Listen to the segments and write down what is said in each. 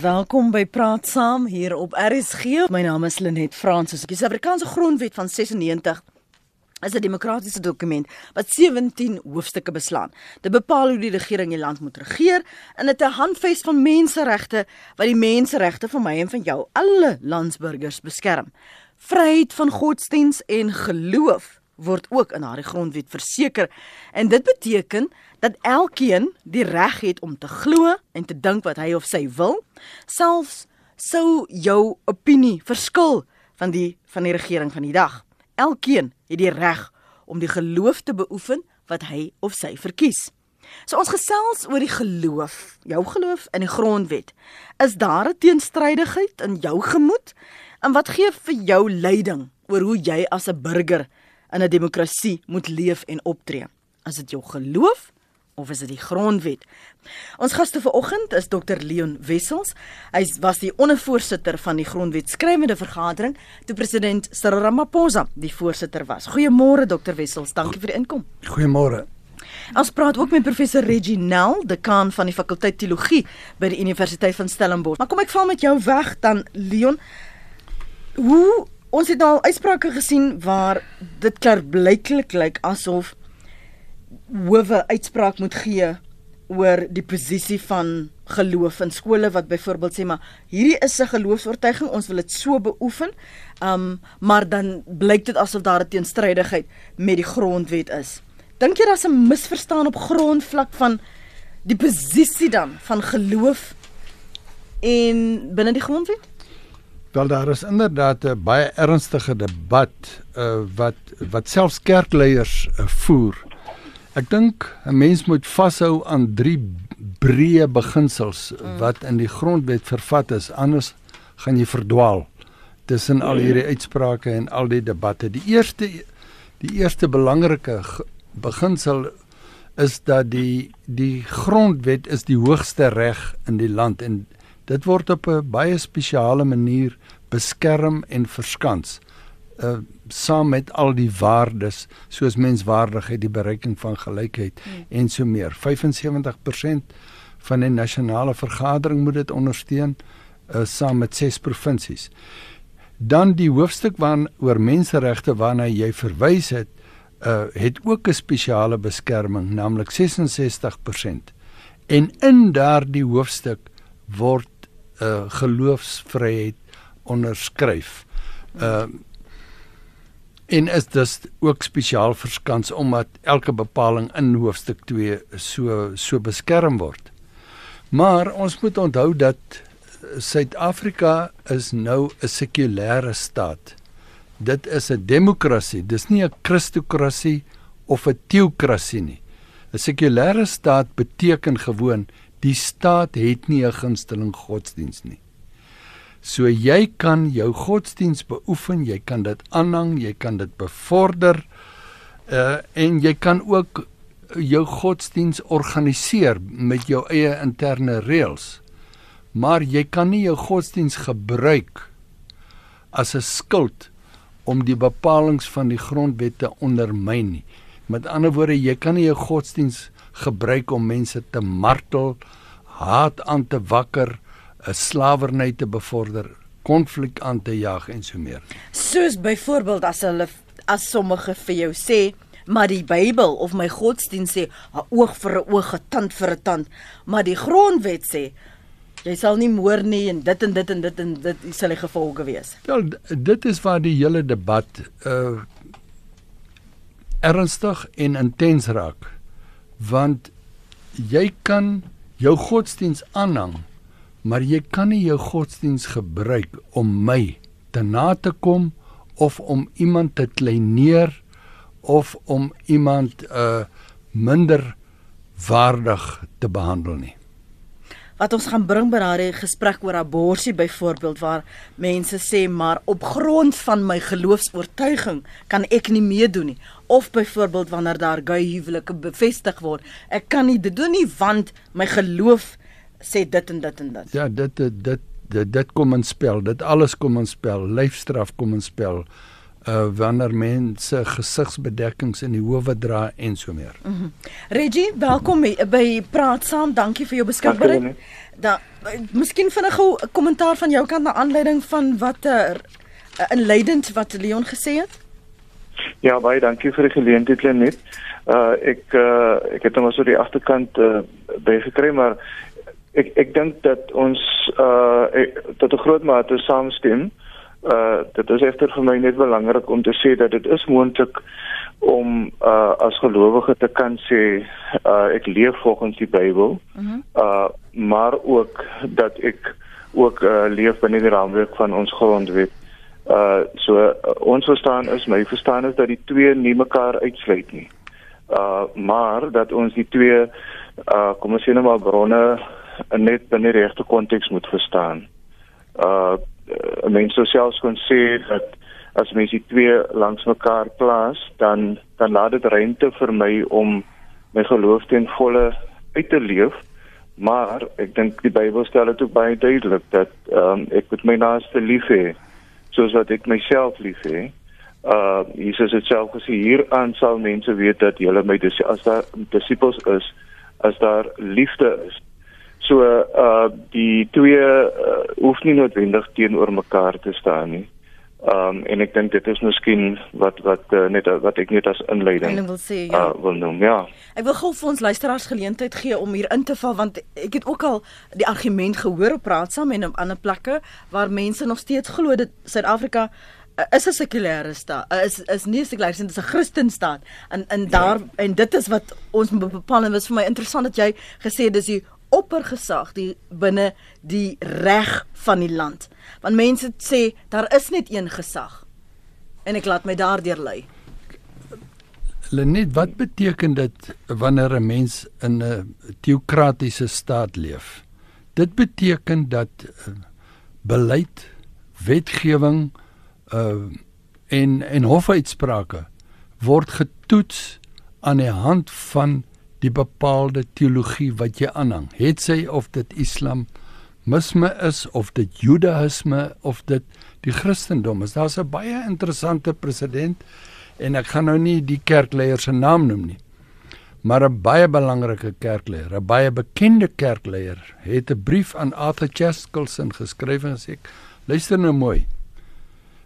Welkom by Praat Saam hier op RSG. My naam is Lenet Fransis. Die Suid-Afrikaanse Grondwet van 96 is 'n demokratiese dokument wat 17 hoofstukke beslaan. Dit bepaal hoe die regering die land moet regeer en dit 'n handves van menseregte wat die menseregte van my en van jou, alle landsburgers beskerm. Vryheid van godsdiens en geloof word ook in daardie grondwet verseker en dit beteken dat elkeen die reg het om te glo en te dink wat hy of sy wil selfs sou jou opinie verskil van die van die regering van die dag elkeen het die reg om die geloof te beoefen wat hy of sy verkies So ons gesels oor die geloof, jou geloof in die grondwet. Is daar 'n teenstrydigheid in jou gemoed? En wat gee vir jou leiding oor hoe jy as 'n burger in 'n demokrasie moet leef en optree. Is dit jou geloof of is dit die grondwet? Ons gaste vanoggend is Dr Leon Wessels. Hy was die ondervoorsitter van die grondwet skrywende vergadering toe president Cyril Ramaphosa die voorsitter was. Goeiemôre Dr Wessels, dankie vir die inkom. Goeiemôre. Ons praat ook met professor Reginald, dekaan van die fakulteit teologie by die Universiteit van Stellenbosch. Maar kom ek val met jou weg dan Leon. Hoe Ons het al uitsprake gesien waar dit klaarblyklik lyk asof howe uitspraak moet gee oor die posisie van geloof in skole wat byvoorbeeld sê maar hierdie is 'n geloofs-oortuiging ons wil dit so beoefen. Um maar dan blyk dit asof daar 'n teenstrydigheid met die grondwet is. Dink jy daar's 'n misverstaan op grondvlak van die posisie dan van geloof in binne die grondwet? Wel daar is inderdaad 'n baie ernstige debat uh, wat wat selfs kerkleiers uh, voer. Ek dink 'n mens moet vashou aan drie breë beginsels mm. wat in die grondwet vervat is, anders gaan jy verdwaal tussen al hierdie uitsprake en al die debatte. Die eerste die eerste belangrike beginsel is dat die die grondwet is die hoogste reg in die land en Dit word op 'n baie spesiale manier beskerm en verskans. Uh saam met al die waardes soos menswaardigheid, die bereiking van gelykheid hmm. en so meer. 75% van die nasionale vergadering moet dit ondersteun uh saam met ses provinsies. Dan die hoofstuk waaroor menseregte waarna jy verwys het, uh het ook 'n spesiale beskerming, naamlik 66%. En in daardie hoofstuk word uh geloofsvryheid onderskryf. Uh en is dus ook spesiaal verskans omdat elke bepaling in hoofstuk 2 so so beskerm word. Maar ons moet onthou dat Suid-Afrika is nou 'n sekulêre staat. Dit is 'n demokrasie, dis nie 'n kristokrasie of 'n teokrasie nie. 'n Sekulêre staat beteken gewoon die staat het nie 'n gunsteling godsdiens nie. So jy kan jou godsdiens beoefen, jy kan dit aanhang, jy kan dit bevorder uh en jy kan ook jou godsdiens organiseer met jou eie interne reëls. Maar jy kan nie jou godsdiens gebruik as 'n skild om die bepalinge van die grondwet te ondermyn nie. Met ander woorde, jy kan nie jou godsdiens gebruik om mense te martel, haat aan te wakker, 'n slawerny te bevorder, konflik aan te jag en so meer. Soos byvoorbeeld as hulle as sommige vir jou sê maar die Bybel of my godsdienst sê 'n oog vir 'n oog, 'n tand vir 'n tand, maar die grondwet sê jy sal nie moord nie en dit en dit en dit en dit sal die gevolge wees. Wel dit is waar die hele debat uh ernstig en intens raak want jy kan jou godsdiens aanhang, maar jy kan nie jou godsdiens gebruik om my te na te kom of om iemand te kleineer of om iemand uh minder waardig te behandel nie. Wat ons gaan bring by daardie gesprek oor abortus byvoorbeeld waar mense sê maar op grond van my geloofs-oortuiging kan ek nie meedoen nie of byvoorbeeld wanneer daar gay huwelike bevestig word. Ek kan nie dit doen nie want my geloof sê dit en dit en dit. Ja, dit dit dit dit, dit kom in spel. Dit alles kom in spel. Lyfstraf kom in spel. uh wanneer mense gesigsbedekkings in die howe dra en so meer. Mm -hmm. Reggie, welkom by Praat Saam. Dankie vir jou beskikbaarheid. Da miskien vinnig 'n kommentaar van jou kant na aanleiding van wat uh, inleidend wat Leon gesê het. Ja, baie dankie vir die geleentheid net. Uh ek uh ek het hom so die agterkant uh bygekry maar ek ek dink dat ons uh ek, tot 'n groot mate saamstem. Uh dit is egter vir my net belangrik om te sê dat dit is moontlik om uh as gelowige te kan sê uh ek leef volgens die Bybel. Uh, -huh. uh maar ook dat ek ook uh leef binne die raamwerk van ons grondwet. Uh so uh, ons verstaan is my verstaan is dat die twee nie mekaar uitsluit nie. Uh maar dat ons die twee uh kom ons sê nou maar bronne net binne die regte konteks moet verstaan. Uh mense sou selfs kon sê dat as mens die twee langs mekaar plaas, dan dan laat dit ruimte vir my om my geloof ten volle uit te leef. Maar ek dink die Bybel stel dit ook baie duidelik dat ehm um, ek moet my naaste lief hê soos wat ek myself lief hê. Uh Jesus het self gesê hier aan sal mense weet dat julle my dis as daar disippels is as daar liefde is. So uh die twee uh, hoef nie noodwendig teenoor mekaar te staan nie. Um en ek dink dit is miskien wat wat uh, net wat ek net as inleiding wil sê ja. Uh, wil noem ja. Ek wil gou vir ons luisteraars geleentheid gee om hier in te val want ek het ook al die argument gehoor op praat saam en op ander plekke waar mense nog steeds glo dat Suid-Afrika uh, is 'n sekulêre staat. Uh, is is nie 'n sekulêre staat, dit is 'n Christenstaat. En en daar ja. en dit is wat ons bepaal en was vir my interessant dat jy gesê dis die oppergesag die binne die reg van die land. Want mense sê daar is net een gesag. En ek laat my daardeur lei. Lenet, wat beteken dit wanneer 'n mens in 'n teokratiese staat leef? Dit beteken dat uh, beleid, wetgewing uh en en hofuitsprake word getoets aan die hand van die bepaalde teologie wat jy aanhang. Het sy of dit islamisme is of dit judaïsme of dit die christendom is. Daar's 'n baie interessante president en ek gaan nou nie die kerkleier se naam noem nie. Maar 'n baie belangrike kerkleier, 'n baie bekende kerkleier, het 'n brief aan Arthur Chaskelson geskryf en sê: "Luister nou mooi.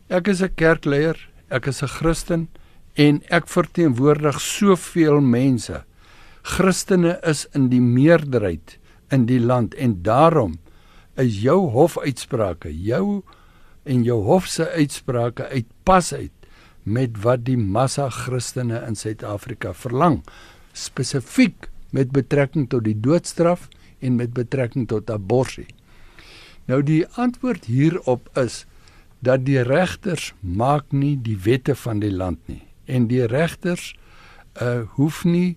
Ek is 'n kerkleier, ek is 'n Christen en ek verteenwoordig soveel mense." Christene is in die meerderheid in die land en daarom is jou hofuitsprake, jou en jou hof se uitsprake uitpas uit met wat die massa Christene in Suid-Afrika verlang, spesifiek met betrekking tot die doodstraf en met betrekking tot abortus. Nou die antwoord hierop is dat die regters maak nie die wette van die land nie en die regters uh hoef nie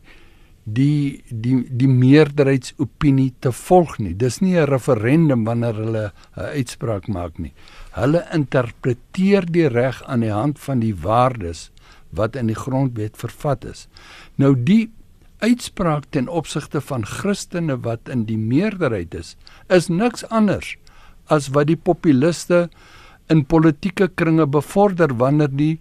die die die meerderheidsopinie te volg nie. Dis nie 'n referendum wanneer hulle 'n uitspraak maak nie. Hulle interpreteer die reg aan die hand van die waardes wat in die grondwet vervat is. Nou die uitspraak ten opsigte van Christene wat in die meerderheid is, is niks anders as wat die populiste in politieke kringe bevorder wanneer die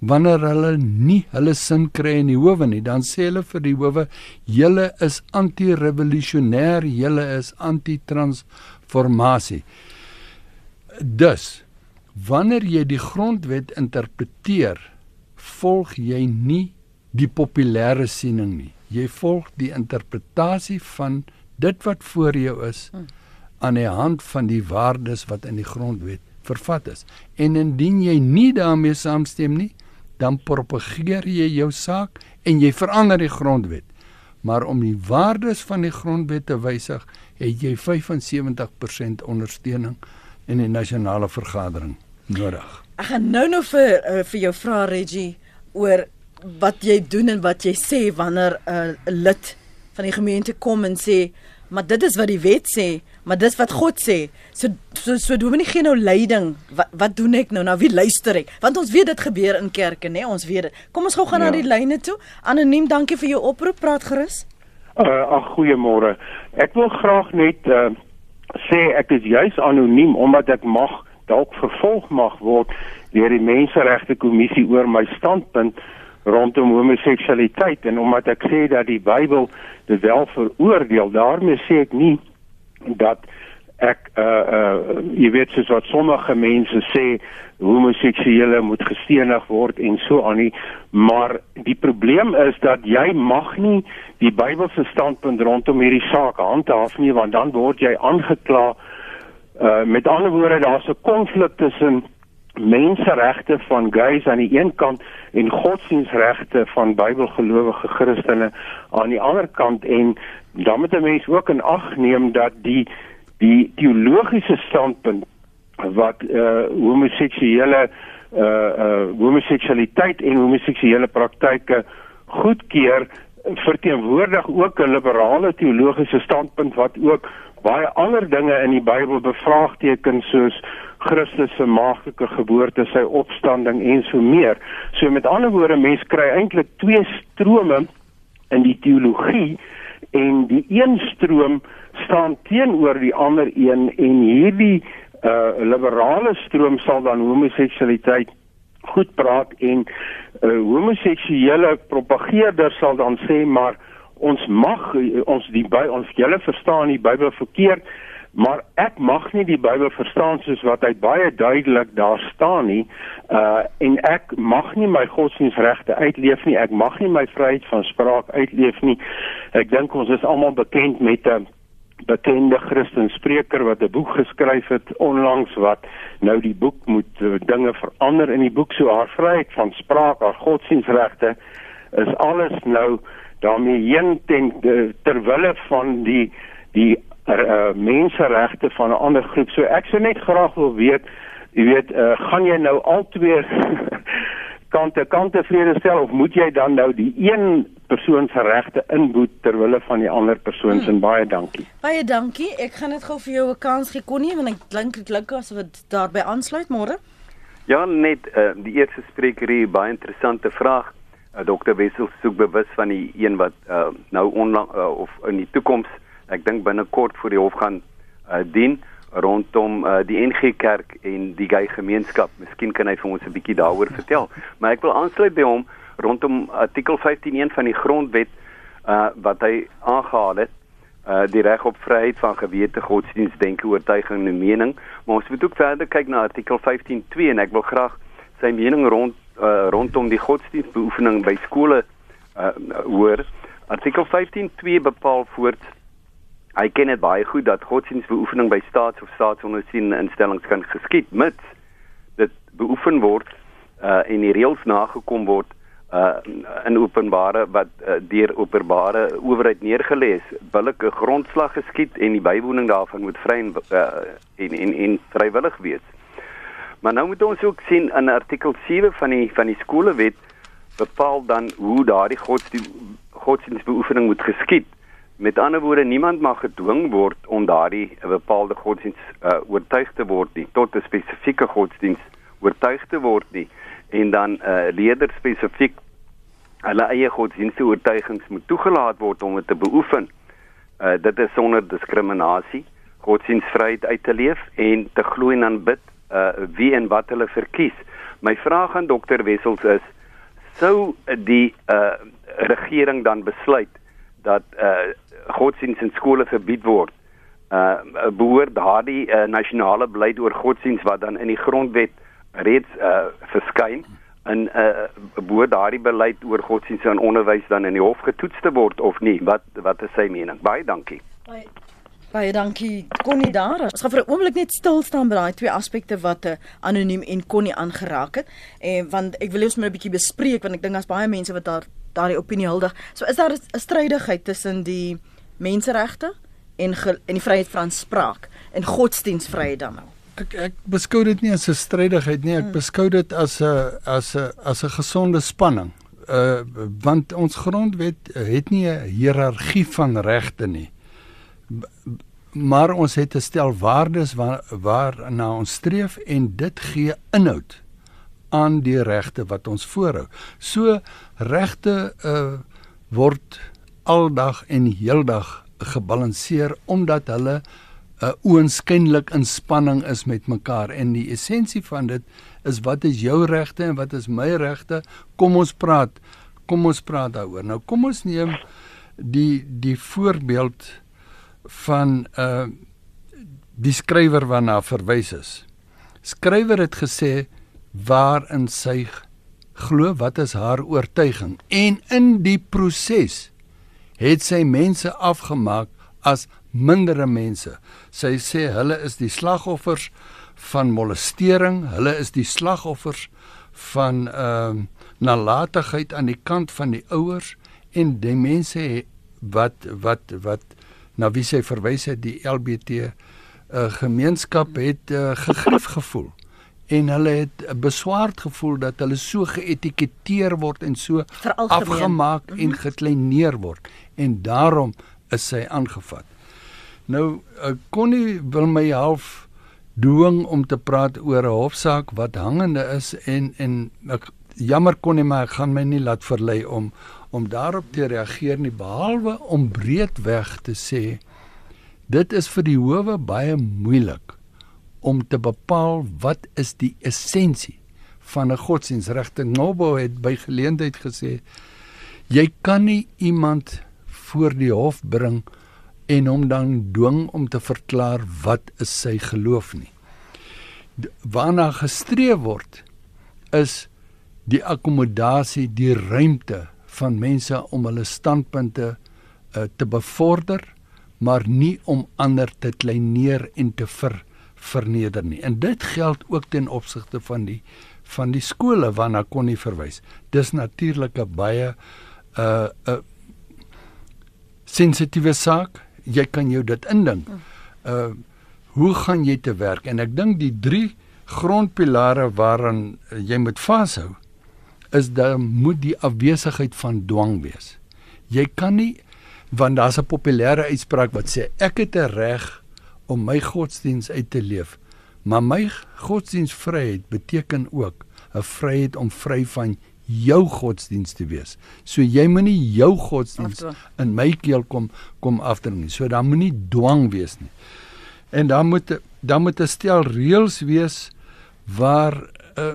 wanneer hulle nie hulle sin kry in die howe nie, dan sê hulle vir die howe: "Julle is anti-revolusionêr, julle is anti-transformasie." Dus wanneer jy die grondwet interpreteer, volg jy nie die populêre siening nie. Jy volg die interpretasie van dit wat voor jou is hm. aan die hand van die waardes wat in die grondwet vervat is. En indien jy nie daarmee saamstem nie, dan propageer jy jou saak en jy verander die grondwet. Maar om die waardes van die grondwet te wysig, het jy 75% ondersteuning in die nasionale vergadering nodig. Ek gaan nou nou vir uh, vir jou vra Reggie oor wat jy doen en wat jy sê wanneer eh, 'n uh, lid van die gemeente kom en sê, "Maar dit is wat die wet sê." Maar dis wat God sê. So so so Dominee gee nou leiding. Wat wat doen ek nou? Na wie luister ek? Want ons weet dit gebeur in kerke, nê? Ons weet dit. Kom ons gou gaan ja. na die lyne toe. Anoniem, dankie vir jou oproep. Praat gerus. Uh ag goeiemôre. Ek wil graag net uh sê ek is juis anoniem omdat ek mag dalk vervolg mag word deur die Menseregte Kommissie oor my standpunt rondom homoseksualiteit en omdat ek sê dat die Bybel dit wel veroordeel, daarmee sê ek nie dat ek uh uh jy weet soos wat sommige mense sê homoseksuele moet gestenig word en so aan nie maar die probleem is dat jy mag nie die Bybelse standpunt rondom hierdie saak handhaaf nie want dan word jy aangekla uh met ander woorde daar's 'n konflik tussen menseregte van gays aan die een kant en godsdienstregte van Bybelgelowige Christene aan die ander kant. En dan moet 'n mens ook in ag neem dat die die teologiese standpunt wat uh homoseksuele uh uh homoseksualiteit en homoseksuele praktyke goedkeur verteenwoordig ook 'n liberale teologiese standpunt wat ook baie ander dinge in die Bybel bevraagteken soos Christus se maagtelike geboorte, sy opstanding en so meer. So met ander woorde, mense kry eintlik twee strome in die teologie en die een stroom staan teenoor die ander een en hierdie uh liberale stroom sal dan homoseksualiteit goed praat en uh homoseksuele propageerders sal dan sê maar ons mag ons die by ons julle verstaan die Bybel verkeerd maar ek mag nie die Bybel verstaan soos wat hy baie duidelik daar staan nie. Uh en ek mag nie my godsdienstregte uitleef nie. Ek mag nie my vryheid van spraak uitleef nie. Ek dink ons is almal bekend met 'n bekende Christen spreker wat 'n boek geskryf het onlangs wat nou die boek moet uh, dinge verander in die boek. So haar vryheid van spraak haar godsdienstregte is alles nou daarmee heen ten ter wille van die die uh, menseregte van 'n ander groep. So ek sou net graag wil weet, jy weet, uh, gaan jy nou al twee kante kante vrede stel of moet jy dan nou die een persoon se regte inboet ter wille van die ander persoon se hmm. baie dankie. Baie dankie. Ek gaan dit gou vir jou 'n kans gee Connie want ek dink dit klink asof dit daarbey aansluit môre. Ja, net uh, die eerste spreker hier baie interessante vraag. Uh, Dr. Wessel soek bewus van die een wat uh, nou onlang uh, of in die toekoms ek dink binnekort voor die hof gaan uh, dien rondom uh, die NG Kerk en die gay gemeenskap. Miskien kan hy vir ons 'n bietjie daaroor vertel. Maar ek wil aansluit by hom rondom artikel 15.1 van die grondwet uh, wat hy aangehaal het uh die reg op vryheid van gewete, godsdienst, denke, oortuiging en mening. Maar ons moet ook verder kyk na artikel 15.2 en ek wil graag sy mening rond uh, rondom die godsdienstbeoefening by skole uh hoor. Artikel 15.2 bepaal voorts Hy ken dit baie goed dat godsdienstbeoefening by staats- of staatsondersteunende instellings kan geskied mits dit beoefen word uh en die reëls nagekom word uh in openbare wat uh, deur openbare owerheid neergelê is, billike grondslag geskied en die bywoning daarvan moet vry en uh, en, en en vrywillig wees. Maar nou moet ons ook sien in artikel 7 van die van die skolewet bepaal dan hoe daardie godsdienst godsdienstbeoefening moet geskied. Met ander woorde, niemand mag gedwing word om daardie bepaalde godsdiens uh, oortuig te word nie tot 'n spesifieke godsdiens oortuig te word nie en dan uh, leerders spesifiek hulle eie godsdienste oortuigings moet toegelaat word om dit te beoefen. Uh, dit is sonder diskriminasie, godsdienstvryheid uit te leef en te glo en aanbid uh, wie en wat hulle verkies. My vraag aan dokter Wessels is sou die uh, regering dan besluit dat uh, godsdienst in skole verbied word. Uh behoort daardie uh, nasionale beleid oor godsdienst wat dan in die grondwet reeds uh verskyn en uh behoort daardie beleid oor godsdienst en onderwys dan in die hof getoets te word of nie? Wat wat is sy mening? Baie dankie. Baie Baie dankie Connie daar. Ons gaan vir 'n oomblik net stil staan by daai twee aspekte wat 'n uh, anoniem en Connie aangeraak het. En want ek wil eers maar 'n bietjie bespreek want ek dink daar's baie mense wat daar daardie opinie huldig. So is daar 'n strydigheid tussen die menseregte en en die vryheid van spraak en godsdienstvryheid dan nou. Ek ek beskou dit nie as 'n strydigheid nie, ek hmm. beskou dit as 'n as 'n as 'n gesonde spanning. Uh want ons grondwet het nie 'n hiërargie van regte nie. Maar ons het 'n stel waardes waar waarna ons streef en dit gee inhoud aan die regte wat ons voorhou. So regte uh word aldag en heeldag gebalanseer omdat hulle uh, oënskynlik in spanning is met mekaar. En die essensie van dit is wat is jou regte en wat is my regte kom ons praat kom ons praat daaroor nou kom ons neem die die voorbeeld van uh die skrywer waarna verwys is skrywer het gesê waarin sy glo wat is haar oortuiging en in die proses het sy mense afgemaak as mindere mense. Sy sê hulle is die slagoffers van molestering, hulle is die slagoffers van ehm uh, nalatigheid aan die kant van die ouers en die mense wat wat wat na wie sy verwys het die LBT uh, eh, gemeenskap het uh, gegrief gevoel en hulle het beswaard gevoel dat hulle so geetiketeer word en so afgemaak mm -hmm. en gekleineer word en daarom is sy aangevat. Nou uh, Connie wil my half dwing om te praat oor 'n hofsaak wat hangende is en en ek jammer Connie maar ek gaan my nie laat verlei om om daarop te reageer nie behalwe om breedweg te sê dit is vir die howe baie moeilik om te bepaal wat is die essensie van 'n godsdienstregte. Nobo het by geleentheid gesê jy kan nie iemand voor die hof bring en hom dan dwing om te verklaar wat is sy geloof nie. Waarna gestreef word is die akkommodasie, die ruimte van mense om hulle standpunte uh, te bevorder, maar nie om ander te kleineer en te ver, verneder nie. En dit geld ook ten opsigte van die van die skole waarna kon nie verwys. Dis natuurlik 'n baie 'n uh, 'n uh, sensitiewe saak jy kan jou dit indink. Uh hoe gaan jy te werk? En ek dink die drie grondpilare waaraan jy moet vashou is dat moet die afwesigheid van dwang wees. Jy kan nie want daar's 'n populêre uitspraak wat sê ek het 'n reg om my godsdiens uit te leef. Maar my godsdienstvryheid beteken ook 'n vryheid om vry van jou godsdiens te wees. So jy moenie jou godsdiens in my keel kom kom afdring nie. So daar moenie dwang wees nie. En dan moet dan moet 'n stel reëls wees waar uh,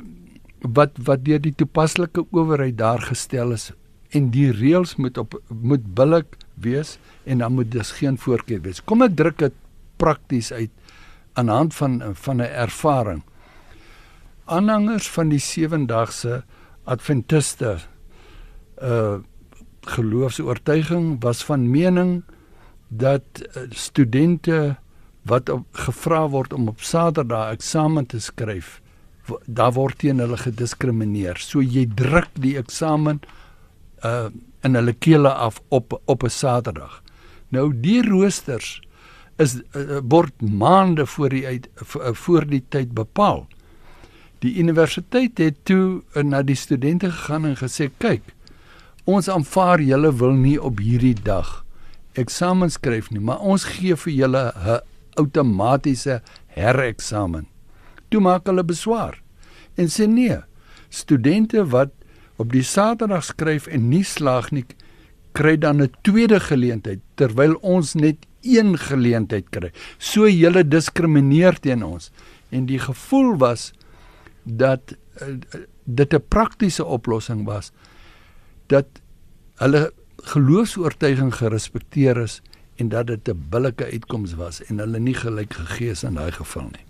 wat wat deur die toepaslike owerheid daar gestel is en die reëls moet op moet billik wees en dan moet dus geen voorkeur wees. Kom ek druk dit prakties uit aan hand van van 'n ervaring. Aanhangers van die sewendagse Adventiste uh geloofs-oortuiging was van mening dat uh, studente wat op, gevra word om op Saterdag eksamen te skryf, daar word teen hulle gediskrimineer. So jy druk die eksamen uh in hulle kele af op op 'n Saterdag. Nou die roosters is uh, word maande voor die uit, voor die tyd bepaal. Die universiteit het toe eh, na die studente gegaan en gesê: "Kyk, ons aanvaar julle wil nie op hierdie dag eksamen skryf nie, maar ons gee vir julle 'n outomatiese hereksamen." Toe maak hulle beswaar en sê: "Nee, studente wat op die Saterdag skryf en nie slaag nie, kry dan 'n tweede geleentheid terwyl ons net een geleentheid kry. So julle diskrimineer teen ons." En die gevoel was dat uh, dit 'n praktiese oplossing was dat hulle geloofs-oortuiging gerespekteer is en dat dit 'n billike uitkoms was en hulle nie gelyk gegee is in daai geval nie.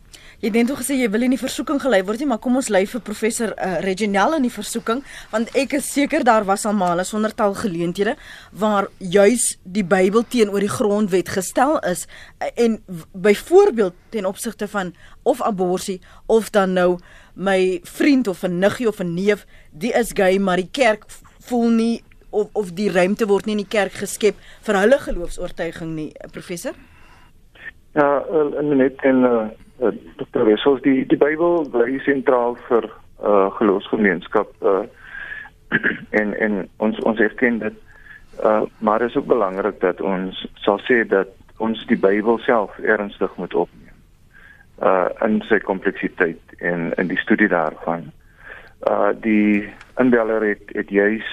Jy het net gesê jy wil in die versoeking gelei word nie, maar kom ons lei vir professor uh, Reginel in die versoeking want ek is seker daar was al male sonder tal geleenthede waar juis die Bybel teenoor die grondwet gestel is uh, en byvoorbeeld ten opsigte van of abortus of dan nou my vriend of 'n niggie of 'n neef, die is gay, maar die kerk voel nie of of die ruimte word nie in die kerk geskep vir hulle geloofs-oortuiging nie, professor? Ja, en net en uh, Dr. Wessels die die Bybel bly sentraal vir uh geloofsgemeenskap uh en en ons ons erken dit. Uh maar dit is ook belangrik dat ons sal sê dat ons die Bybel self ernstig moet opneem uh in sy kompleksiteit en in die studie daarvan. Uh die inbeller het het juis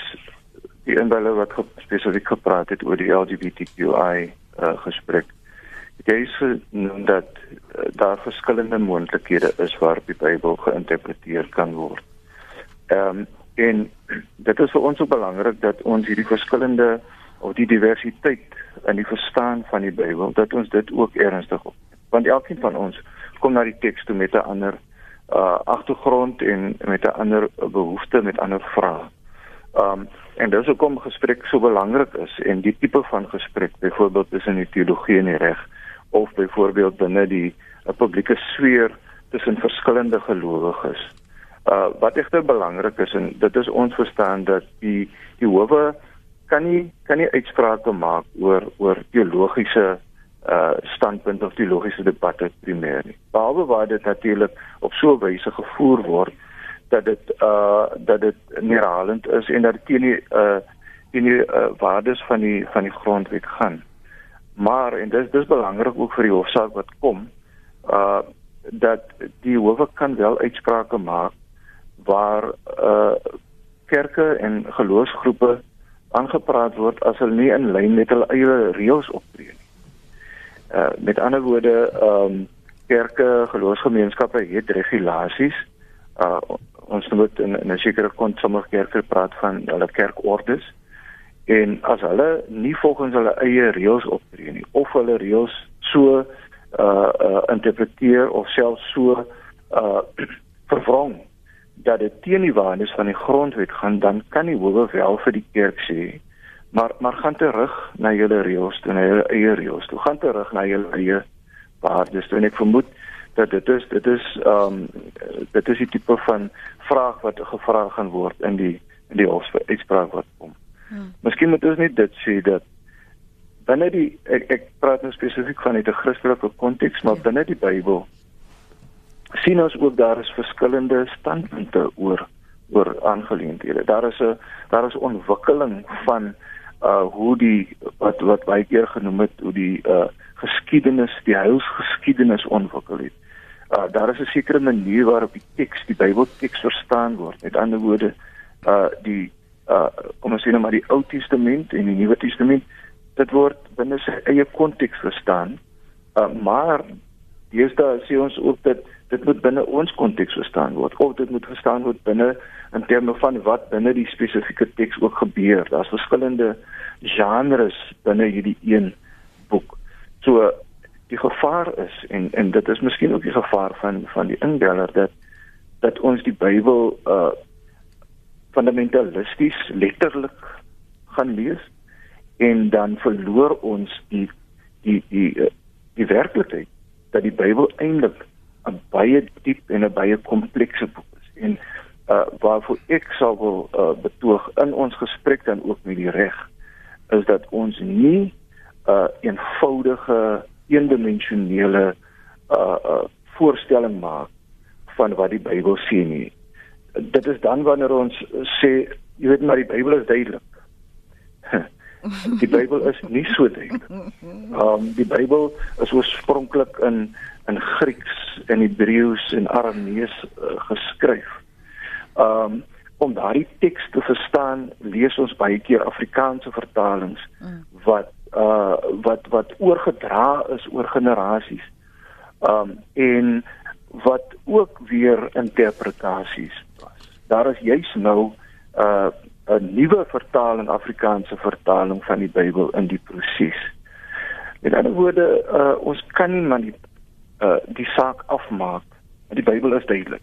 die inbeller wat spesifiek gepraat het oor die LGBTQI uh gesprek jy sê dat uh, daar verskillende moontlikhede is waarop die Bybel geïnterpreteer kan word. Ehm um, en dit is vir ons so belangrik dat ons hierdie verskillende of die diversiteit in die verstaan van die Bybel dat ons dit ook ernstig op. Want elkeen van ons kom na die teks toe met 'n ander uh agtergrond en met 'n ander behoefte, met ander vrae. Um en dis hoekom gesprek so belangrik is en die tipe van gesprek, byvoorbeeld tussen die teologie en die reg of byvoorbeeld binne die 'n publieke sfeer tussen verskillende gelowiges. Uh wat egter belangrik is en dit is ons verstaan dat die die howe kan nie kan nie uitsprake maak oor oor teologiese uh standpunt of teologiese debatte primêr nie. Behalwe waar dit natuurlik op so 'n wyse gevoer word dat dit uh dat dit neerhalend is en dat dit teen die uh teen die uh, waardes van die van die grondwet gaan. Maar en dis dis belangrik ook vir die hofsaak wat kom uh dat die howe kan wel uitsprake maak waar uh kerke en geloofsgroepe aangepraat word as hulle nie in lyn met hulle eie reëls optree nie. Uh met ander woorde, ehm um, kerke, geloofsgemeenskappe het regulasies. Uh ons moet in, 'n sekere kont sommige kerke praat van hulle kerkordes en as hulle nie volgens hulle eie reëls optree nie of hulle reëls so uh uh interpreteer of selfs so uh verwrong dat dit teen die waardes van die grondwet gaan, dan kan die howe wel vir die kerk sê, maar maar gaan terug na julle reëls, na julle eie reëls. Toe gaan terug na julle eie waardes. En ek vermoed dat dit is dit is ehm um, dit is die tipe van vraag wat gevra gaan word in die in die hofsuitspraak wat kom. Hmm. Miskien moet ons net dit sê dat binne die ek, ek praat nou spesifiek van 'n Christelike konteks, maar ja. binne die Bybel sien ons ook daar is verskillende standpunte oor oor aangeleenthede. Daar is 'n daar is ontwikkeling van uh hoe die wat wat baie keer genoem het hoe die uh geskiedenis, die heilsgeskiedenis ontwikkel het. Uh daar is 'n sekere manier waarop die teks, die Bybelteks verstaan word. Met ander woorde, uh die uh kom ons sê nou maar die Ou Testament en die Nuwe Testament, dit word binne sy eie konteks verstaan. Uh maar deesdae sê ons ook dat dit moet binne ons konteks verstaan word of dit moet verstaan word binne in terme van wat binne die spesifieke teks ook gebeur. Daar's verskillende genres binne hierdie een boek. So die gevaar is en en dit is miskien ook die gevaar van van die indeller dat dat ons die Bybel uh fundamentalisties letterlik gaan lees en dan verloor ons die die die die, die werklikheid dat die Bybel eintlik 'n baie diep en 'n baie komplekse boek is. En uh waarvoor ek sou wil uh, betoog in ons gesprek dan ook met die reg is dat ons nie 'n uh, eenvoudige eendimensionele uh uh voorstelling maak van wat die Bybel sê nie. Dit is dan wanneer ons sê jy weet maar die Bybel is duidelik. die Bybel is nie so duidelik. Um die Bybel is oorspronklik in in Grieks en Hebreëus en Aramees uh, geskryf. Um om daardie teks te verstaan, lees ons baie keer Afrikaanse vertalings wat uh wat wat oorgedra is oor generasies. Um en wat ook weer interpretasies. Daar is juis nou uh 'n nuwe vertaling Afrikaanse vertaling van die Bybel in die proses. Met ander woorde, uh ons kan nie maar die uh die saak afmaak. Die Bybel is duidelik.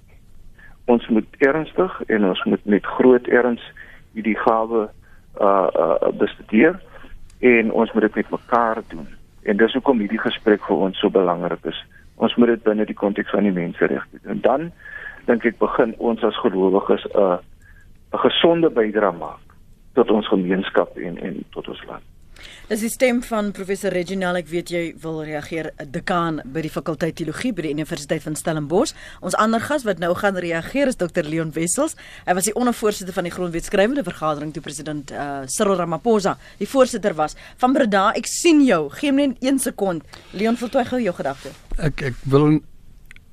Ons moet ernstig en ons moet met groot erns hierdie gawe uh uh bestudeer en ons moet dit met mekaar doen. En dis hoekom hierdie gesprek vir ons so belangrik is. Ons moet dit binne die konteks van die menseregte doen. En dan dink ek begin ons as gelowiges 'n uh, 'n gesonde bydrae maak tot ons gemeenskap en en tot ons land. Dis die stem van professor Reginald. Ek weet jy wil reageer, dekaan by die fakulteit teologie by die Universiteit van Stellenbosch. Ons ander gas wat nou gaan reageer is Dr Leon Wessels. Hy was die ondervoorsitter van die grondwetskrywende vergadering toe president uh, Cyril Ramaphosa die voorsitter was. Van Breda, ek sien jou. Geem net 1 sekond. Leon, voltooi gou jou gedagte. Ek ek wil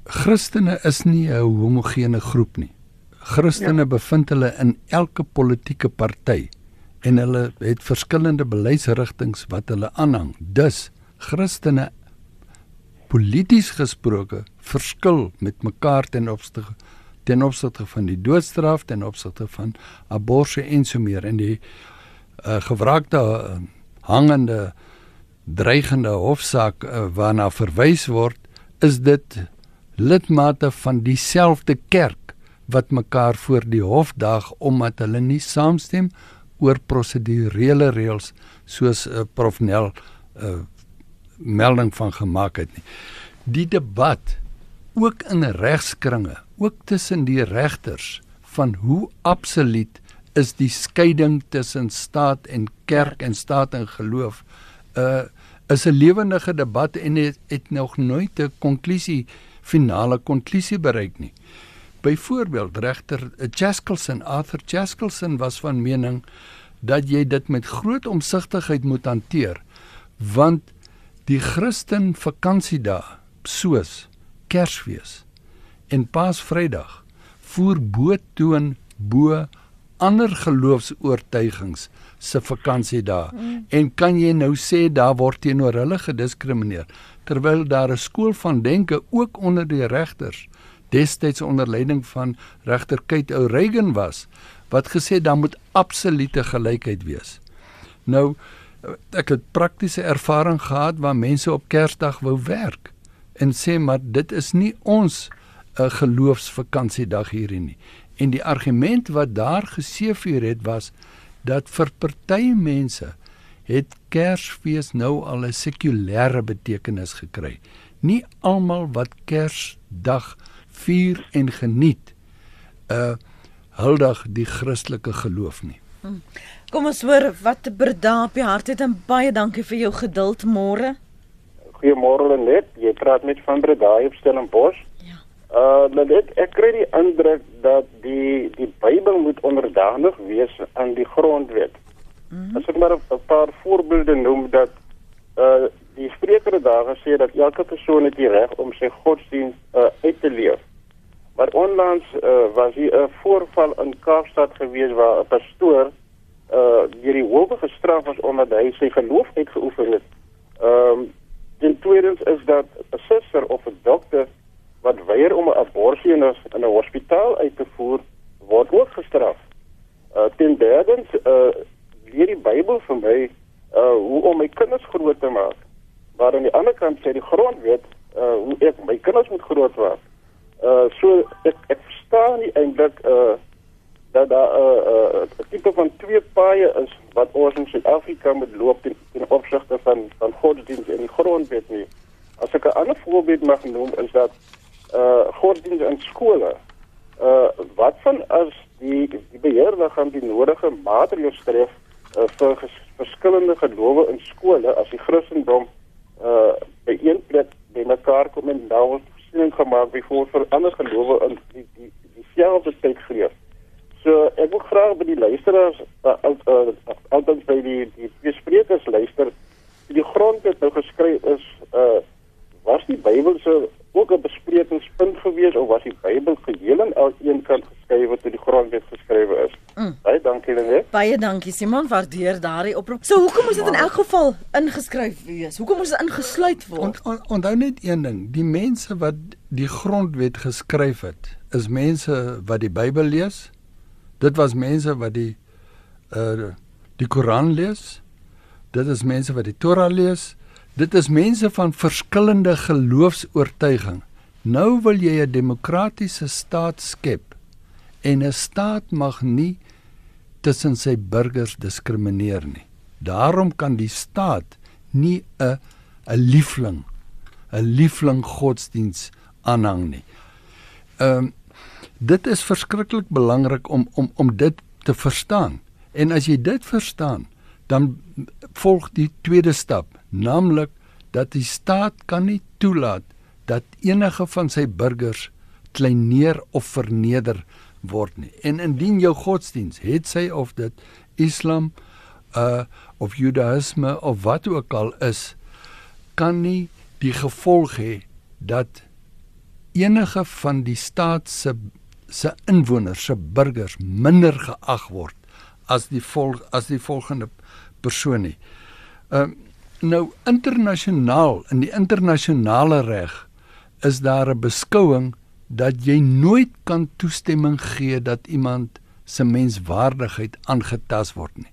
Christene is nie 'n homogene groep nie. Christene ja. bevind hulle in elke politieke party en hulle het verskillende beleidsrigtinge wat hulle aanhang. Dus Christene polities gesproke verskil met mekaar ten opsigte ten opsigte van die doodstraf ten opsigte van abortus en so meer en die uh, gewraakte uh, hangende dreigende hofsaak uh, waarna verwys word is dit lidmate van dieselfde kerk wat mekaar voor die hof daag omdat hulle nie saamstem oor prosedurele reëls soos uh, Prof Nel uh, melding van gemaak het nie. Die debat ook in regskringe, ook tussen die regters van hoe absoluut is die skeiding tussen staat en kerk en staat en geloof uh is 'n lewendige debat en het, het nog nooit 'n konklusie finale konklusie bereik nie. Byvoorbeeld regter Chaskelson, Arthur Chaskelson was van mening dat jy dit met groot omsigtigheid moet hanteer want die Christen vakansiedae soos Kersfees en Paasvrydag voer bo toon bo ander geloofs-oortuigings se vakansiedae mm. en kan jy nou sê daar word teenoor hulle gediskrimineer terwyl daar 'n skool van denke ook onder die regters destyds onder leiding van regter Kate O'Regan was wat gesê daar moet absolute gelykheid wees. Nou ek het praktiese ervaring gehad waar mense op Kersdag wou werk en sê maar dit is nie ons 'n uh, geloofsvakansiedag hierdie nie. En die argument wat daar geseëvier het was dat vir party mense het Kersfees nou al 'n sekulêre betekenis gekry. Nie almal wat Kersdag vier en geniet uh, huldig die Christelike geloof nie. Hmm. Kom ons hoor wat Berda op die hart het en baie dankie vir jou geduld môre. Goeiemôre net. Jy praat met van Berda op Stellenbosch. Ja. Uh net ek kry die indruk dat die die Bybel moet onderdanig wees aan die grondwet. Mm -hmm. As ek maar 'n paar voorbeelde noem dat uh die Spreker daar gesê dat elke persoon het die reg om sy godsdienst uh, uit te leef. Maar onlangs uh, was hier 'n voorval in Kaapstad gewees waar 'n pastoor uh deur die hof gestraf was omdat hy sy geloof uitgeoefen het. Ehm um, en tweedens is dat 'n suster of 'n dokter wat weier om 'n abortus in 'n hospitaal uit te voer, word ook gestraf. Uh ten derdens uh leer die Bybel vir my uh hoe om my kinders groot te maak. Maar aan die ander kant sê die grondwet uh hoe ek my kinders moet grootmaak. Uh so ek ek verstaan nie eintlik uh dat daar 'n uh, uh, tipe van twee paaie is wat ons in Suid-Afrika moet loop in, in opsigte van van godsdienst en die grondwet nie. As ek 'n ander voorbeeld mag noem is dat uh godsdienst in skole uh wat van as die die beheerder gaan die nodige maatreëls tref uh, vir verskillende gelowe in skole as die Christendom uh by een plek bymekaar kom en daar voorsiening gemaak byvoorbeeld vir ander gelowe in die die dieselfde tyd geleef. So ek wil graag by die luisteraars altyd uh, by die die twee sprekers luister die grondwet nou geskryf is uh was die Bybel so ook 'n besprekingspunt gewees of was die Bybel geheel en al een kant geskryf wat in die grondwet geskrywe is? Mm. Baie dankie Lenet. Baie dankie Simon, waardeer daardie oproep. So hoekom moet dit in elk geval ingeskryf wees? Hoekom moet dit ingesluit word? Onthou on, on, net een ding, die mense wat die grondwet geskryf het, is mense wat die Bybel lees. Dit was mense wat die uh die Koran lees. Dit is mense wat die Torah lees. Dit is mense van verskillende geloofs-oortuiging. Nou wil jy 'n demokratiese staat skep en 'n staat mag nie tussen sy burgers diskrimineer nie. Daarom kan die staat nie 'n 'n liefling 'n liefling godsdiens aanhang nie. Ehm um, dit is verskriklik belangrik om om om dit te verstaan. En as jy dit verstaan, dan volg die tweede stap naamlik dat die staat kan nie toelaat dat enige van sy burgers kleineer of verneder word nie. En indien jou godsdiens, het sy of dit Islam uh of Judaïsme of wat ook al is, kan nie die gevolg hê dat enige van die staat se se inwoners, se burgers minder geag word as die volg as die volgende persoon nie. Ehm uh, Nou internasionaal in die internasionale reg is daar 'n beskouing dat jy nooit kan toestemming gee dat iemand se menswaardigheid aangetast word nie.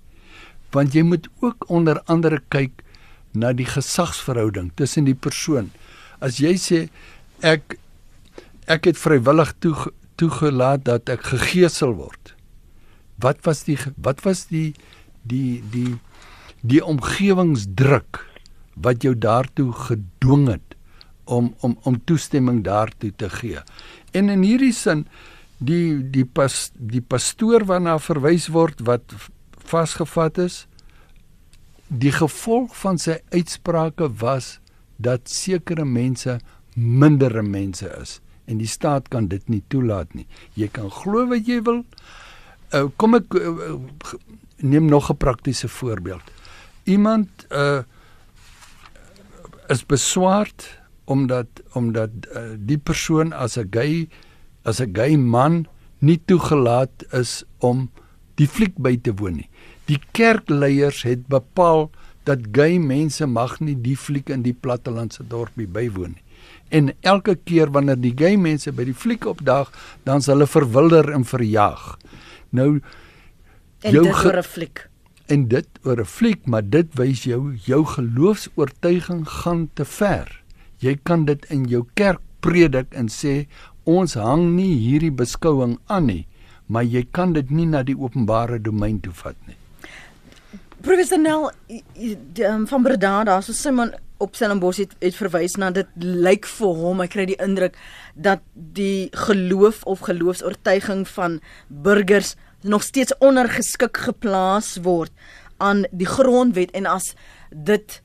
Want jy moet ook onder andere kyk na die gesagsverhouding tussen die persoon. As jy sê ek ek het vrywillig toe toegelaat dat ek gegeesel word. Wat was die wat was die die die die omgewingsdruk wat jou daartoe gedwing het om om om toestemming daartoe te gee. En in hierdie sin die die pas die pastoor waarna verwys word wat vasgevat is die gevolg van sy uitsprake was dat sekere mense mindere mense is en die staat kan dit nie toelaat nie. Jy kan glo wat jy wil. Uh, kom ek uh, neem nog 'n praktiese voorbeeld. Iemand uh is beswaard omdat omdat uh, die persoon as 'n gay as 'n gay man nie toegelaat is om die fliek by te woon nie. Die kerkleiers het bepaal dat gay mense mag nie die fliek in die plattelandse dorpie bywoon nie. En elke keer wanneer die gay mense by die fliek opdag, dan s hulle verwilder en verjaag. Nou en jou dit oor 'n fliek en dit oor 'n fliek, maar dit wys jou jou geloofs-oortuiging gaan te ver. Jy kan dit in jou kerk predik en sê ons hang nie hierdie beskouing aan nie, maar jy kan dit nie na die openbare domein toe vat nie. Professor Nel um, van Breda, daar so Simon op Stellenbosch het, het verwys na dit lyk vir hom, ek kry die indruk dat die geloof of geloofs-oortuiging van burgers nog steeds ondergeskik geplaas word aan die grondwet en as dit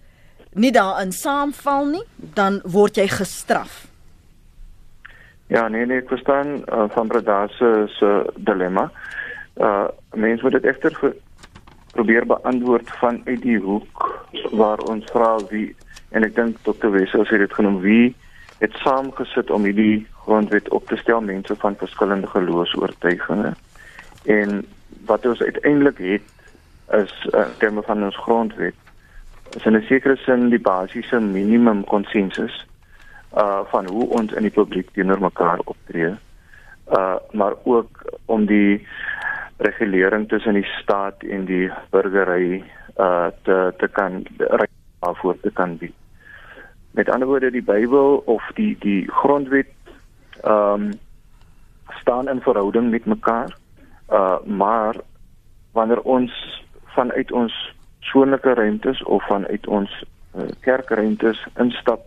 nie daarin saamval nie, dan word jy gestraf. Ja, nee nee, ek verstaan uh, van Breda se dilemma. Uh mense moet dit egter probeer beantwoord van uit die hoek waar ons vra wie en ek dink Dr. Wessel sê dit genoem wie het saamgesit om hierdie grondwet op te stel mense van verskillende geloofs-oortuigings. En wat ons uiteindelik het is uh, in terme van ons grondwet is in 'n sekere sin die basiese minimum konsensus uh van hoe ons in die publiek teenoor mekaar optree. Uh maar ook om die regulering tussen die staat en die burgery uh te te kan daarvoor te kan bied. Met ander woorde die Bybel of die die grondwet ehm um, staan in verhouding met mekaar. Uh maar wanneer ons vanuit ons persoonlike ruimtes of vanuit ons uh, kerkruimtes instap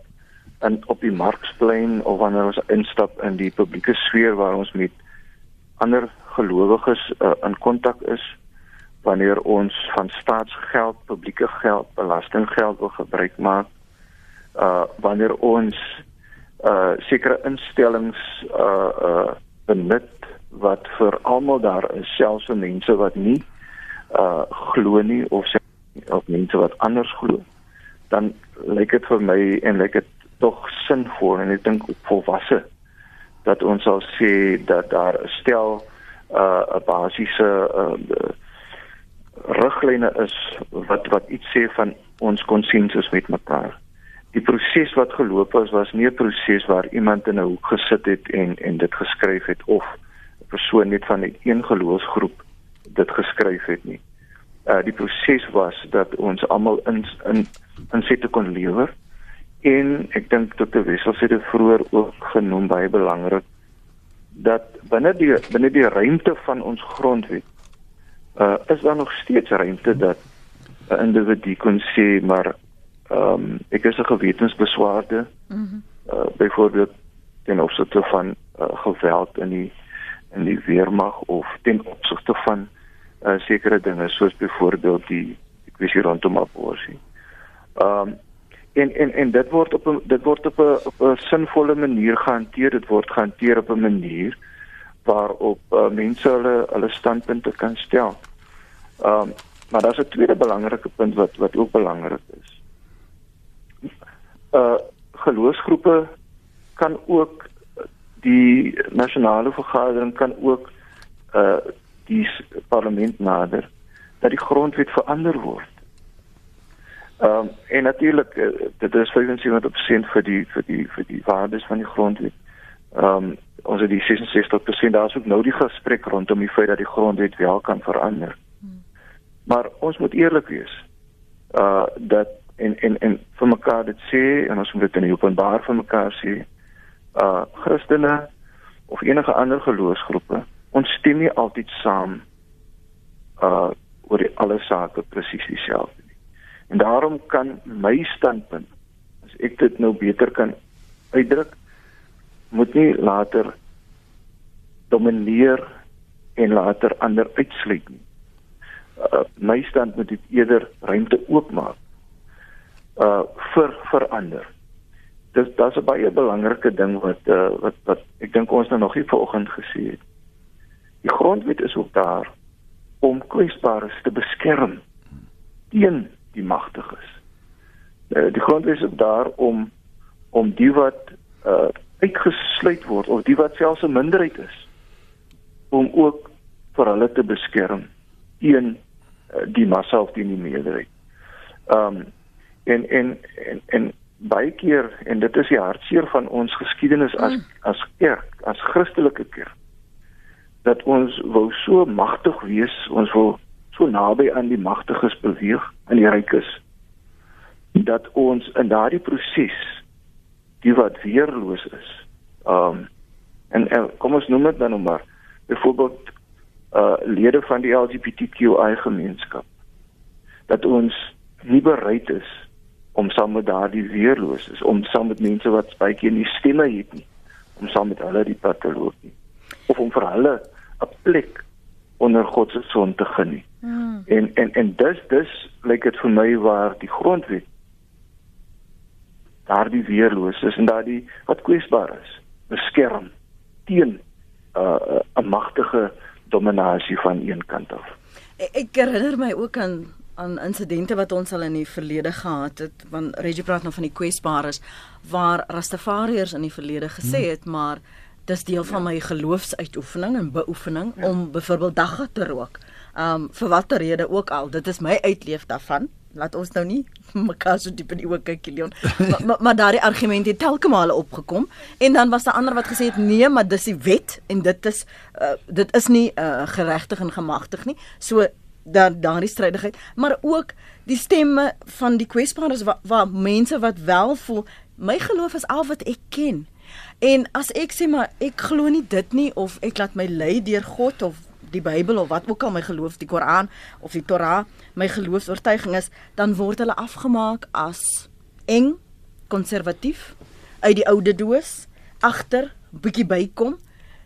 in op die marksplein of wanneer ons instap in die publieke sfeer waar ons met ander gelowiges uh, in kontak is wanneer ons van staatsgeld, publieke geld, belastinggeld wil gebruik maak uh wanneer ons uh sekere instellings uh uh benut wat vir almal daar is selfs vir mense wat nie uh glo nie of sê of mense wat anders glo dan lyk dit vir my en lyk dit tog sinvol en ek dink volwasse dat ons sal sê dat daar stel uh 'n basiese uh riglyne is wat wat iets sê van ons konsensus met mekaar. Die proses wat geloop het was nie 'n proses waar iemand in 'n hoek gesit het en en dit geskryf het of 'n persoon net van een geloofsgroep dit geskryf het nie. Uh die proses was dat ons almal in in insette kon lewer en ek dink Dr. Wessel het dit vroeër ook genoem baie belangrik dat binne die binne die ruimte van ons grondwet uh is daar nog steeds ruimte dat 'n individu kon sê maar ehm um, ek is 'n gewetensbeswaarde. Mhm. Mm uh byvoorbeeld ten opsigte van uh, geweld in die in die weermag of ten opsigte van uh sekere dinge soos byvoorbeeld die die kwessie rondom abortus. Ehm um, en en en dit word op 'n dit word op 'n op 'n sinvolle manier gehanteer. Dit word gehanteer op 'n manier waarop uh, mense hulle hulle standpunte kan stel. Ehm um, maar daar's 'n tweede belangrike punt wat wat ook belangrik is. Uh geloofsgroepe kan ook die nasionale vergadering kan ook uh die parlement nader dat die grondwet verander word. Ehm um, en natuurlik uh, dit is 75% vir die vir die vir die waardes van die grondwet. Ehm um, ons het die 66% daar's ook nou die gesprek rondom die feit dat die grondwet wel kan verander. Hmm. Maar ons moet eerlik wees. Uh dat en en en vir mekaar dit sê en ons moet dit in openbaar vir mekaar sê. Uh Christene of enige ander geloofsgroepe, ons stem nie altyd saam uh oor die alle sake presies dieselfde nie. En daarom kan my standpunt as ek dit nou beter kan uitdruk moet nie later domineer en later ander uitsluit nie. Uh, my stand moet dit eerder ruimte oopmaak uh vir verander. Dis daar's 'n baie belangrike ding wat uh wat wat ek dink ons nou nog nie vanoggend gesê het. Die grondwet is ook daar om kwesbares te beskerm teen die magtiges. Uh, die grondwet is ook daar om om die wat uh uitgesluit word of die wat selfs 'n minderheid is om ook vir hulle te beskerm teen uh, die massa of teen die meerderheid. Ehm um, en en en, en baie keer en dit is die hartseer van ons geskiedenis as mm. as kerk, as Christelike kerk dat ons wou so magtig wees, ons wou so naby aan die magtiges beweeg, aan die rykes dat ons in daardie proses die wat weerloos is. Um en, en kom ons noem dit dan nou maar byvoorbeeld uh lede van die LGBTQI gemeenskap dat ons nie bereid is om saam met daardie weerloos is om saam met mense wat baie keer nie stemme het nie om saam met hulle die pad te loop nie of om vir hulle 'n plek onder God se son te geniet. Hmm. En en en dis dis lyk like dit vir my waar die grondwet daardie weerloos is en daardie wat kwesbaar is, beskerm teen 'n uh, 'n magtige dominasie van een kant af. Ek, ek herinner my ook aan aan insidente wat ons al in die verlede gehad het, want Reggie praat nou van die kwesbares waar Rastafariërs in die verlede gesê hmm. het, maar dis deel van my geloofsuitoefening en beoefening ja. om byvoorbeeld dagga te rook. Um vir watter rede ook al, dit is my uitleef daarvan laat ons nou nie mekaar so diep in die oë kyk Leon maar maar, maar daardie argument het telke male opgekom en dan was daar ander wat gesê het nee maar dis die wet en dit is uh, dit is nie uh, geregtig en gemagtig nie so daar daardie strydigheid maar ook die stemme van die kwesbares waar wa, mense wat wel voel my geloof is al wat ek ken en as ek sê maar ek glo nie dit nie of ek laat my lei deur God of die Bybel of wat ook al my geloof, die Koran of die Torah, my geloofs-oortuiging is, dan word hulle afgemaak as eng, konservatief, uit die oude doos, agter, bietjie bykom.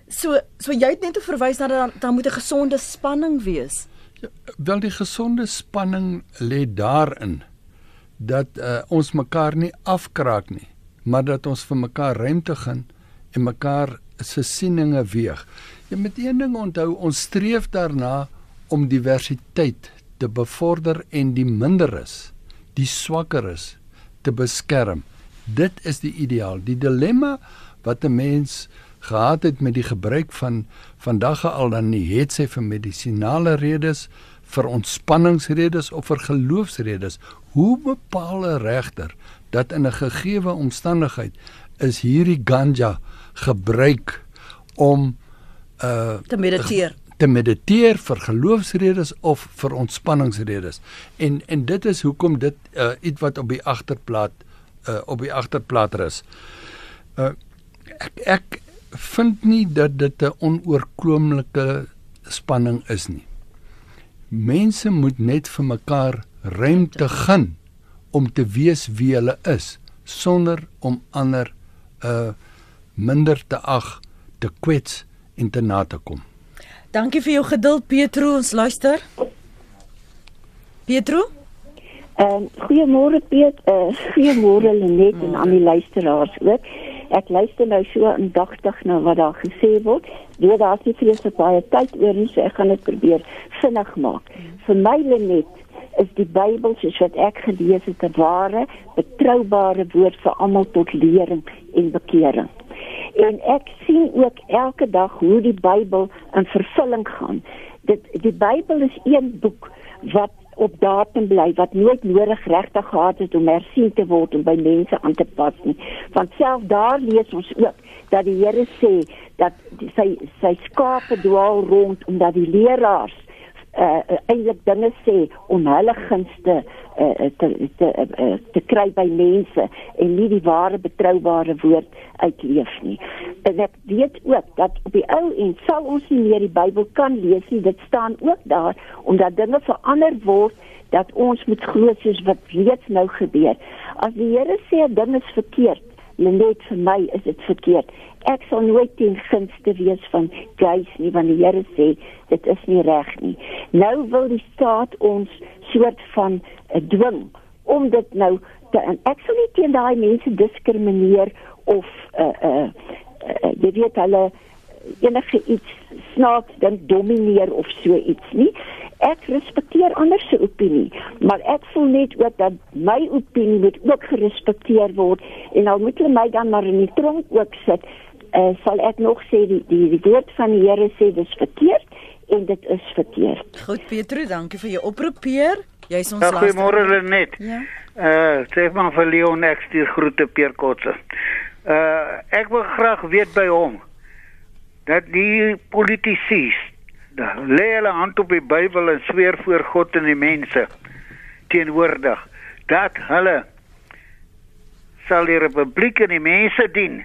So so jy het net te verwys na dat daar moet 'n gesonde spanning wees. Ja, wel die gesonde spanning lê daarin dat uh, ons mekaar nie afkraak nie, maar dat ons vir mekaar ruimte gee en mekaar se sieninge weeg. Jy moet een ding onthou, ons streef daarna om diversiteit te bevorder en die minderes, die swakkeres te beskerm. Dit is die ideaal. Die dilemma wat 'n mens gehad het met die gebruik van vandag al dan nie het sy vir medisinale redes, vir ontspanningsredes of vir geloofsredes. Hoe bepaal 'n regter dat in 'n gegeewe omstandigheid is hierdie ganja gebruik om uh te mediteer te mediteer vir geloofsredes of vir ontspanningsredes. En en dit is hoekom dit uh iets wat op die agterplaat uh op die agterplaat is. Uh ek ek vind nie dat dit 'n onoorkloomlike spanning is nie. Mense moet net vir mekaar ruimte gun om te wees wie hulle is sonder om ander uh minder te ag, te kwets en te na te kom. Dankie vir jou geduld Pietro, ons luister. Pietro? Ehm uh, goeiemôre Piet, uh, goeiemôre Lenet en aan die luisteraars ook. Ek luister nou so aandagtig na wat daar gesê word. Deur daar is vreeslik baie tyd oor nie, so ek gaan dit probeer vinnig maak. Vir my Lenet is die Bybel soos wat ek gelees het 'n ware, betroubare woord vir almal tot lering en bekering en ek sien ook elke dag hoe die Bybel in vervulling gaan. Dit die Bybel is een boek wat op datum bly wat nooit nodig regtig gehad het om hersien te word om by mense aan te pas nie. Want self daar lees ons ook dat die Here sê dat die, sy sy skape dwaal rond omdat die leraars uh, eintlik dinge sê om hulle gunste uh, te te, uh, te kry by mense en nie die ware betroubare woord uitleef nie. En ek weet ook dat op die ou en sal ons nie meer die Bybel kan lees nie. Dit staan ook daar omdat dinge verander word dat ons moet glo soos wat reeds nou gebeur. As die Here sê dinge is verkeerd, net vir my is dit verkeerd. Ek sal nooit teen gunste wees van gees nie want die Here sê dit is nie reg nie. Nou wil die staat ons soort van uh, dwing om dit nou te en ek sal nie teen daai mense diskrimineer of uh uh, uh jy weet hulle enige iets snaaks dink domineer of so iets nie. Ek respekteer ander se opinie, maar ek voel net ook dat my opinie moet ook gerespekteer word en al moet hulle my dan maar in die tronk ook sit, uh, sal ek nog sê die die, die woord van die Here sê dis verkeerd en dit is verkeerd. Goed Petro, dankie vir jou oproep Peer. Jy's ons ja, laaste. Goeiemôre net. Ja. Uh sê maar vir Leon ek stuur groete Peer Kotse. Uh ek wil graag weet by hom dat die politici lê hulle hand op die Bybel en sweer voor God en die mense teenwoordig dat hulle sal die republiek en die mense dien.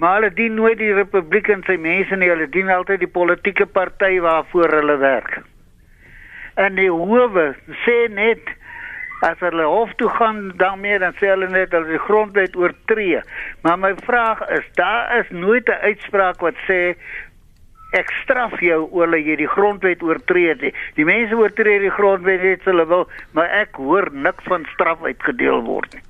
Maar hulle dien nooit die republiek en sy mense nie, hulle dien altyd die politieke party waarvoor hulle werk. En die howe sê net as hulle hof toe gaan daarmee dan sê hulle net dat die grondwet oortree. Maar my vraag is, daar is nooit 'n uitspraak wat sê ek straf jou oor dat jy die grondwet oortree het. Die mense oortree die grondwet net hulle wil, maar ek hoor niks van straf uitgedeel word nie.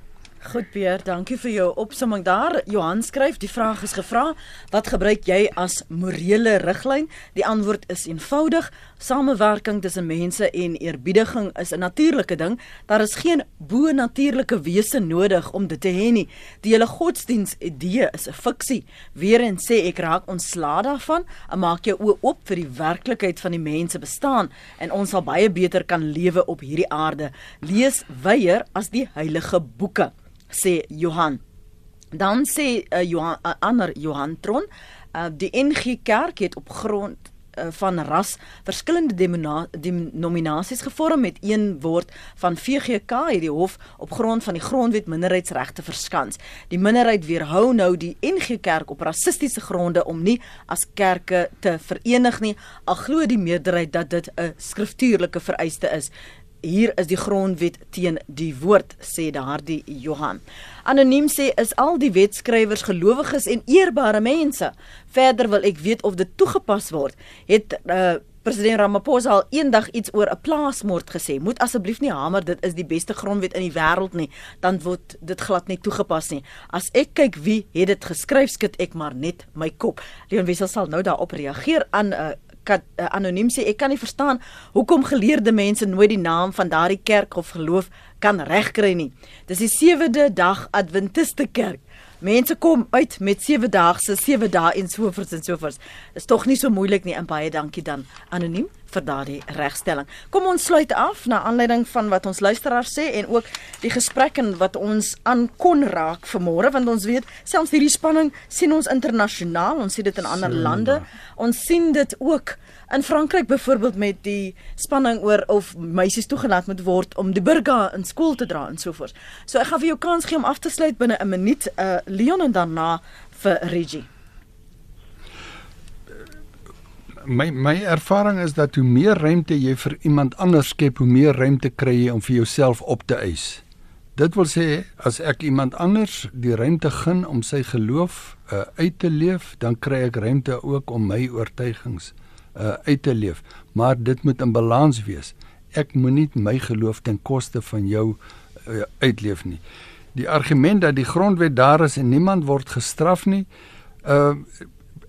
Goed Pierre, dankie vir jou opsomming daar. Johan skryf, die vraag is gevra, wat gebruik jy as morele riglyn? Die antwoord is eenvoudig: samewerking tussen mense en eerbiediging is 'n natuurlike ding. Daar is geen bo-natuurlike wese nodig om dit te hê nie. Die hele godsdiens idee is 'n fiksie. Weerens sê ek raak ontslae daarvan maak jou oë oop vir die werklikheid van die mense bestaan en ons sal baie beter kan lewe op hierdie aarde. Lees weier as die heilige boeke sê Johan. Dan sê uh, Johan uh, ander Johan Tron, uh, die NG Kerk het op grond van ras verskillende denominasies gevorm met een woord van VGK het die hof op grond van die grondwet minderheidsregte verskans. Die minderheid weerhou nou die NG Kerk op rassistiese gronde om nie as kerke te verenig nie. Al glo die meerderheid dat dit 'n skriftuurlike vereiste is hier is die grondwet teen die woord sê daardie Johan. Anoniem sê is al die wetskrywers gelowiges en eerbare mense. Verder wil ek weet of dit toegepas word. Het uh, president Ramaphosa al eendag iets oor 'n plaasmoord gesê? Moet asseblief nie hamer dit is die beste grondwet in die wêreld nie, dan word dit glad nie toegepas nie. As ek kyk wie het dit geskryf, skud ek maar net my kop. Leon Wessel sal nou daarop reageer aan 'n uh, kan uh, anoniem sê ek kan nie verstaan hoekom geleerde mense nooit die naam van daardie kerk of geloof kan regkry nie. Dis die sewende dag Adventiste kerk. Mense kom uit met sewe daagse, sewe dae en sovoorts en sovoorts. Is tog nie so moeilik nie en baie dankie dan anoniem vir daardie regstelling. Kom ons sluit af na aanleiding van wat ons luisteraars sê en ook die gesprek en wat ons aan kon raak vanmôre want ons weet selfs hierdie spanning sien ons internasionaal, ons sien dit in ander lande. Ons sien dit ook in Frankryk byvoorbeeld met die spanning oor of meisies toegelaat moet word om die burger in skool te dra en so voort. So ek gaan vir jou kans gee om af te sluit binne 'n minuut, uh Leon en daarna vir Reggie. My my ervaring is dat hoe meer ruimte jy vir iemand anders skep, hoe meer ruimte kry jy om vir jouself op te eis. Dit wil sê as ek iemand anders die ruimte gun om sy geloof uh, uit te leef, dan kry ek ruimte ook om my oortuigings uh, uit te leef, maar dit moet in balans wees. Ek moenie my geloof ten koste van jou uh, uitleef nie. Die argument dat die grondwet daar is en niemand word gestraf nie, uh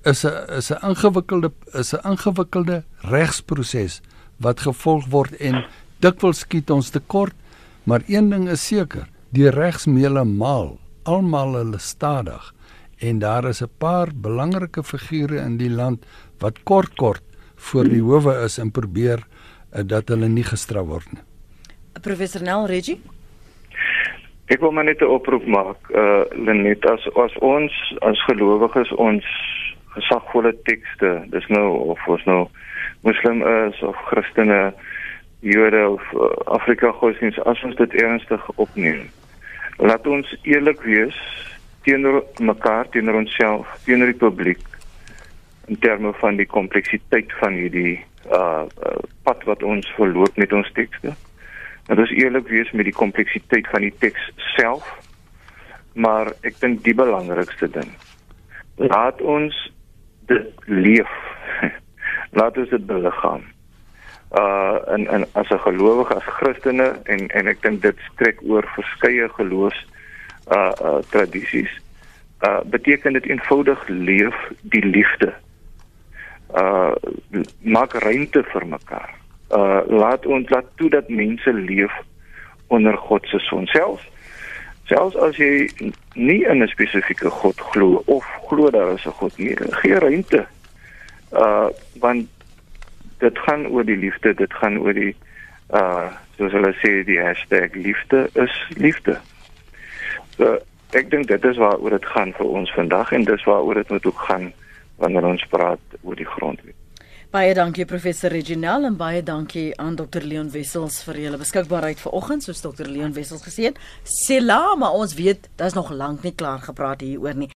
is 'n is 'n ingewikkelde is 'n ingewikkelde regsproses wat gevolg word en dikwels skiet ons tekort, maar een ding is seker, die regsmeele maal almal hulle stadig en daar is 'n paar belangrike figure in die land wat kort kort voor die howe is en probeer uh, dat hulle nie gestraf word nie. Professor Nel Reggie Ek wil maar net 'n oproep maak, uh Lenet as as ons as gelowiges ons gesagvolle tekste, dis nou of ons nou moslim is of Christene, Jode of uh, Afrika godsdienst as ons dit ernstig opneem. Laat ons eerlik wees teenoor mekaar, teenoor onsself, teenoor die publiek in terme van die kompleksiteit van hierdie uh, uh pad wat ons verloop met ons tekste. Dat ons eerlik wees met die kompleksiteit van die teks self. Maar ek dink die belangrikste ding. Laat ons dit leef. Laat ons dit beliggaam. Uh en en as 'n gelowige as Christene en en ek dink dit strek oor verskeie geloofs uh uh tradisies. Uh beteken dit eenvoudig leef die liefde. Uh maak ruimte vir mekaar. Uh laat ons laat toe dat mense leef onder God se son selfs selfs as jy nie in 'n spesifieke God glo of glo daar is 'n God nie, gee ruimte. Uh want dit gaan oor die liefde, dit gaan oor die uh soos hulle sê die hashtag liefde is liefde. So ek dink dit is waaroor dit gaan vir ons vandag en dis waaroor dit moet ook gaan wanneer ons praat oor die grondwet. Baie dankie professor Reginald en baie dankie aan Dr Leon Wessels vir julle beskikbaarheid vanoggend soos Dr Leon Wessels gesê het. Sela, maar ons weet daar's nog lank nie klaar gepraat hieroor nie.